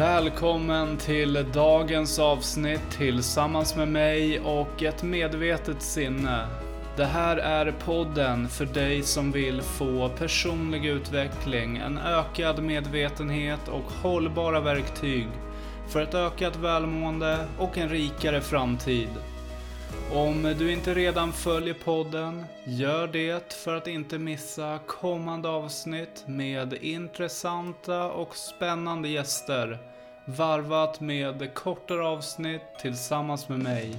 Välkommen till dagens avsnitt tillsammans med mig och ett medvetet sinne. Det här är podden för dig som vill få personlig utveckling, en ökad medvetenhet och hållbara verktyg för ett ökat välmående och en rikare framtid. Om du inte redan följer podden, gör det för att inte missa kommande avsnitt med intressanta och spännande gäster varvat med kortare avsnitt tillsammans med mig.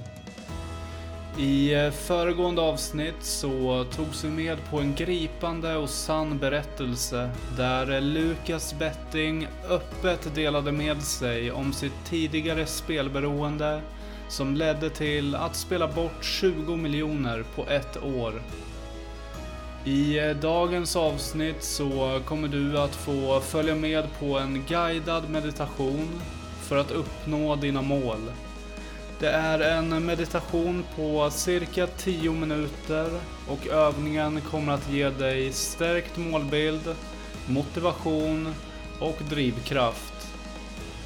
I eh, föregående avsnitt så togs vi med på en gripande och sann berättelse där eh, Lukas Betting öppet delade med sig om sitt tidigare spelberoende som ledde till att spela bort 20 miljoner på ett år. I eh, dagens avsnitt så kommer du att få följa med på en guidad meditation för att uppnå dina mål. Det är en meditation på cirka 10 minuter och övningen kommer att ge dig stärkt målbild, motivation och drivkraft.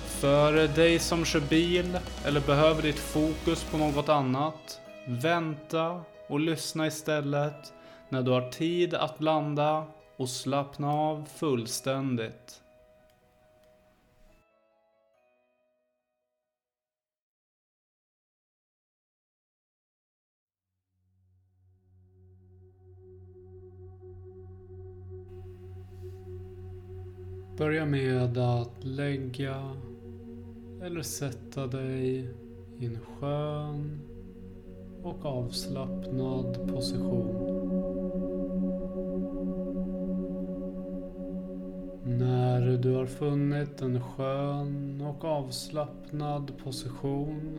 För dig som kör bil eller behöver ditt fokus på något annat, vänta och lyssna istället när du har tid att landa och slappna av fullständigt. Börja med att lägga eller sätta dig i en skön och avslappnad position. När du har funnit en skön och avslappnad position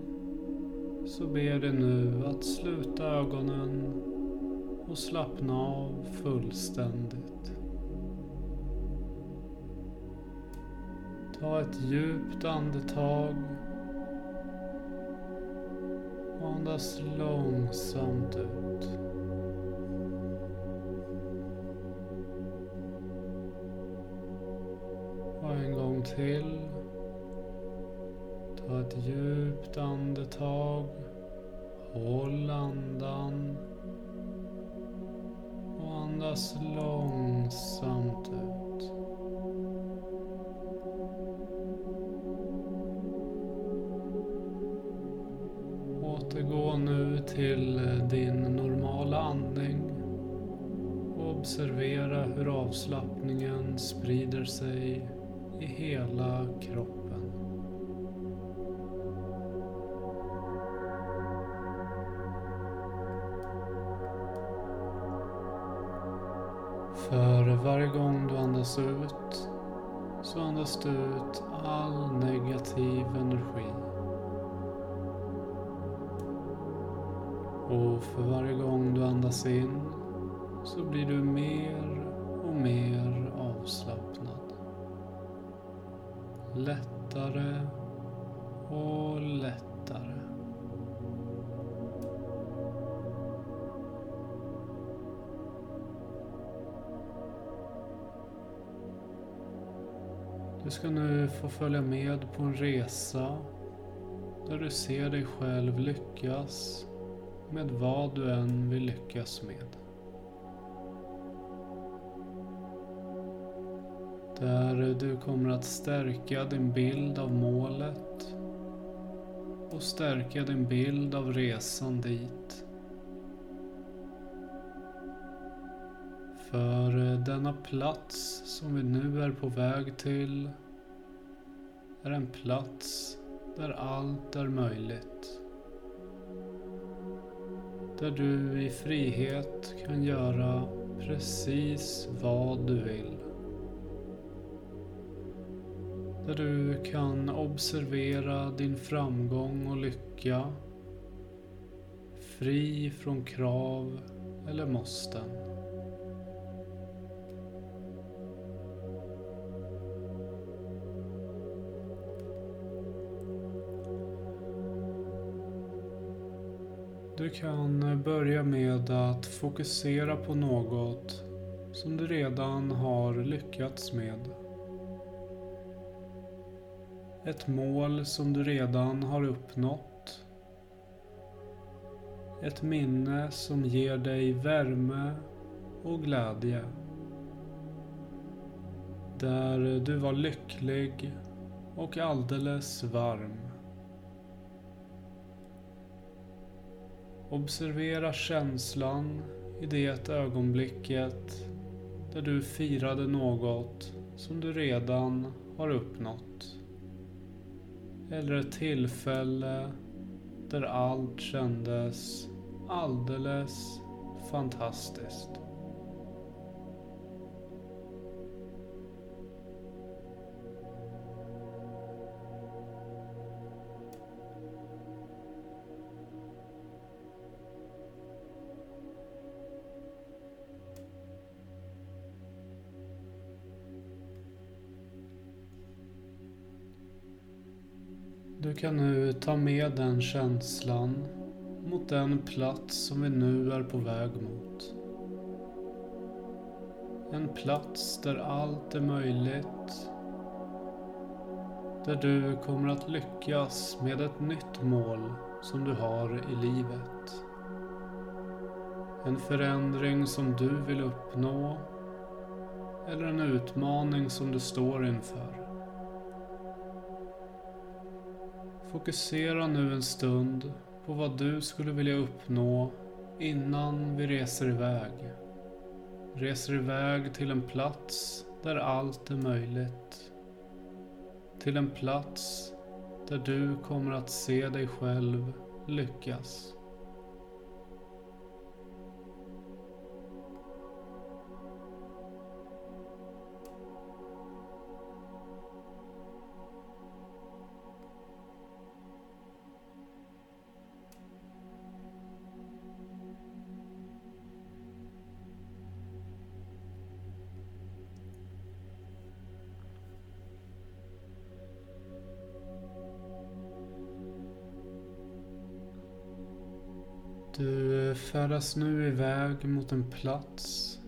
så ber dig nu att sluta ögonen och slappna av fullständigt. Ta ett djupt andetag och andas långsamt ut. Till. Ta ett djupt andetag. Håll andan. Och andas långsamt ut. Återgå nu till din normala andning och observera hur avslappningen sprider sig i hela kroppen. För varje gång du andas ut så andas du ut all negativ energi. Och för varje gång du andas in så blir du mer och mer avslappnad. Lättare och lättare. Du ska nu få följa med på en resa där du ser dig själv lyckas med vad du än vill lyckas med. Där du kommer att stärka din bild av målet och stärka din bild av resan dit. För eh, denna plats som vi nu är på väg till är en plats där allt är möjligt. Där du i frihet kan göra precis vad du vill. Där du kan observera din framgång och lycka. Fri från krav eller måsten. Du kan börja med att fokusera på något som du redan har lyckats med. Ett mål som du redan har uppnått. Ett minne som ger dig värme och glädje. Där du var lycklig och alldeles varm. Observera känslan i det ögonblicket där du firade något som du redan har uppnått. Eller ett tillfälle där allt kändes alldeles fantastiskt. Kan nu ta med den känslan mot den plats som vi nu är på väg mot. En plats där allt är möjligt. Där du kommer att lyckas med ett nytt mål som du har i livet. En förändring som du vill uppnå. Eller en utmaning som du står inför. Fokusera nu en stund på vad du skulle vilja uppnå innan vi reser iväg. Reser iväg till en plats där allt är möjligt. Till en plats där du kommer att se dig själv lyckas. Du färdas nu iväg mot en plats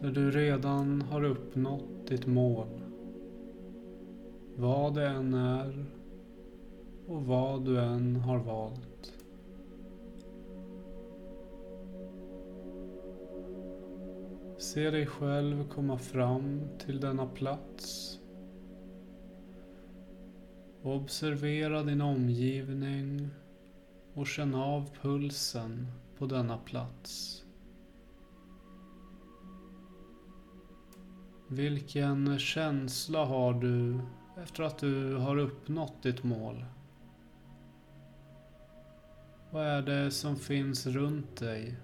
där du redan har uppnått ditt mål. Vad det än är och vad du än har valt. Se dig själv komma fram till denna plats. Observera din omgivning och känn av pulsen på denna plats. Vilken känsla har du efter att du har uppnått ditt mål? Vad är det som finns runt dig?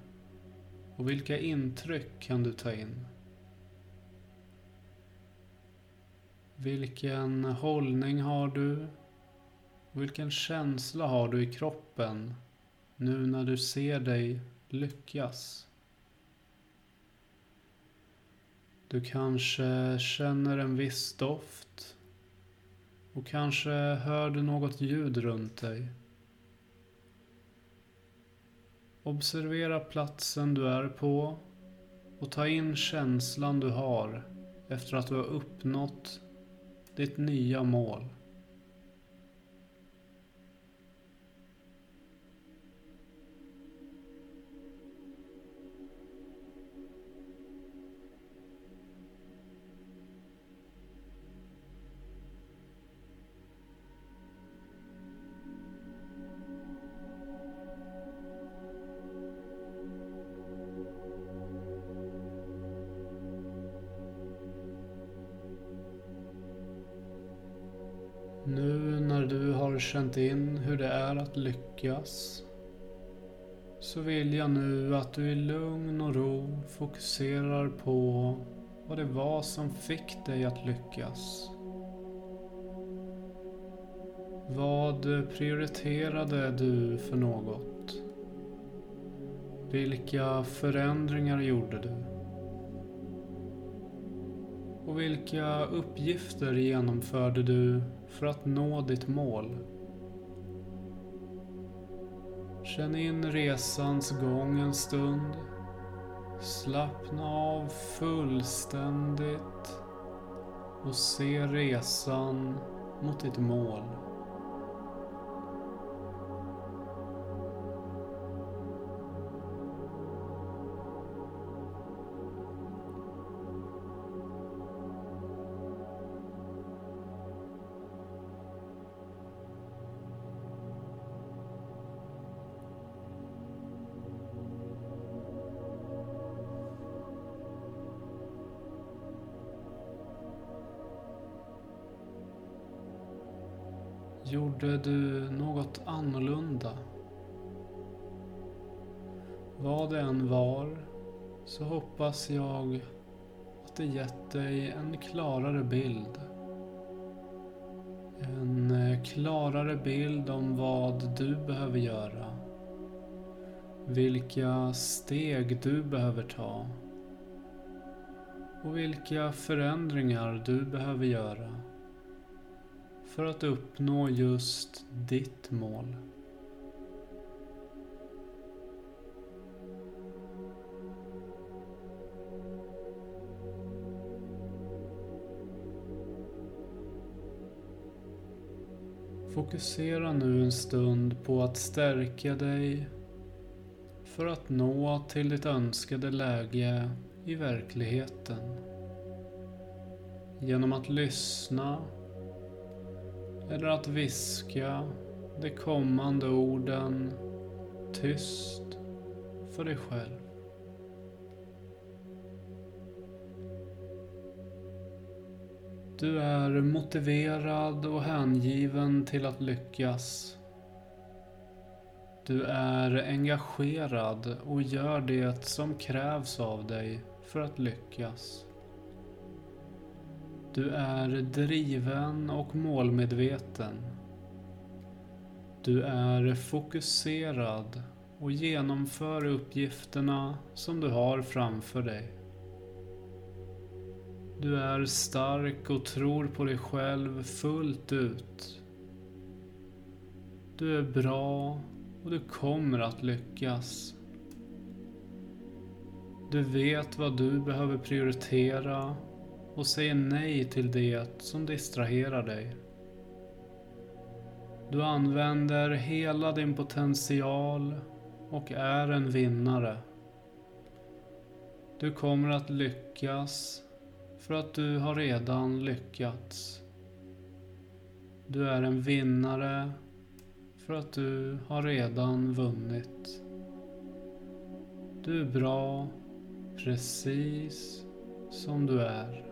Och vilka intryck kan du ta in? Vilken hållning har du vilken känsla har du i kroppen nu när du ser dig lyckas? Du kanske känner en viss doft och kanske hör du något ljud runt dig. Observera platsen du är på och ta in känslan du har efter att du har uppnått ditt nya mål. Nu när du har känt in hur det är att lyckas så vill jag nu att du i lugn och ro fokuserar på vad det var som fick dig att lyckas. Vad prioriterade du för något? Vilka förändringar gjorde du? Och vilka uppgifter genomförde du för att nå ditt mål? Känn in resans gång en stund. Slappna av fullständigt och se resan mot ditt mål. Gjorde du något annorlunda? Vad det än var så hoppas jag att det gett dig en klarare bild. En eh, klarare bild om vad du behöver göra. Vilka steg du behöver ta. Och vilka förändringar du behöver göra för att uppnå just ditt mål. Fokusera nu en stund på att stärka dig för att nå till ditt önskade läge i verkligheten. Genom att lyssna eller att viska de kommande orden tyst för dig själv. Du är motiverad och hängiven till att lyckas. Du är engagerad och gör det som krävs av dig för att lyckas. Du är driven och målmedveten. Du är fokuserad och genomför uppgifterna som du har framför dig. Du är stark och tror på dig själv fullt ut. Du är bra och du kommer att lyckas. Du vet vad du behöver prioritera och säger nej till det som distraherar dig. Du använder hela din potential och är en vinnare. Du kommer att lyckas för att du har redan lyckats. Du är en vinnare för att du har redan vunnit. Du är bra precis som du är.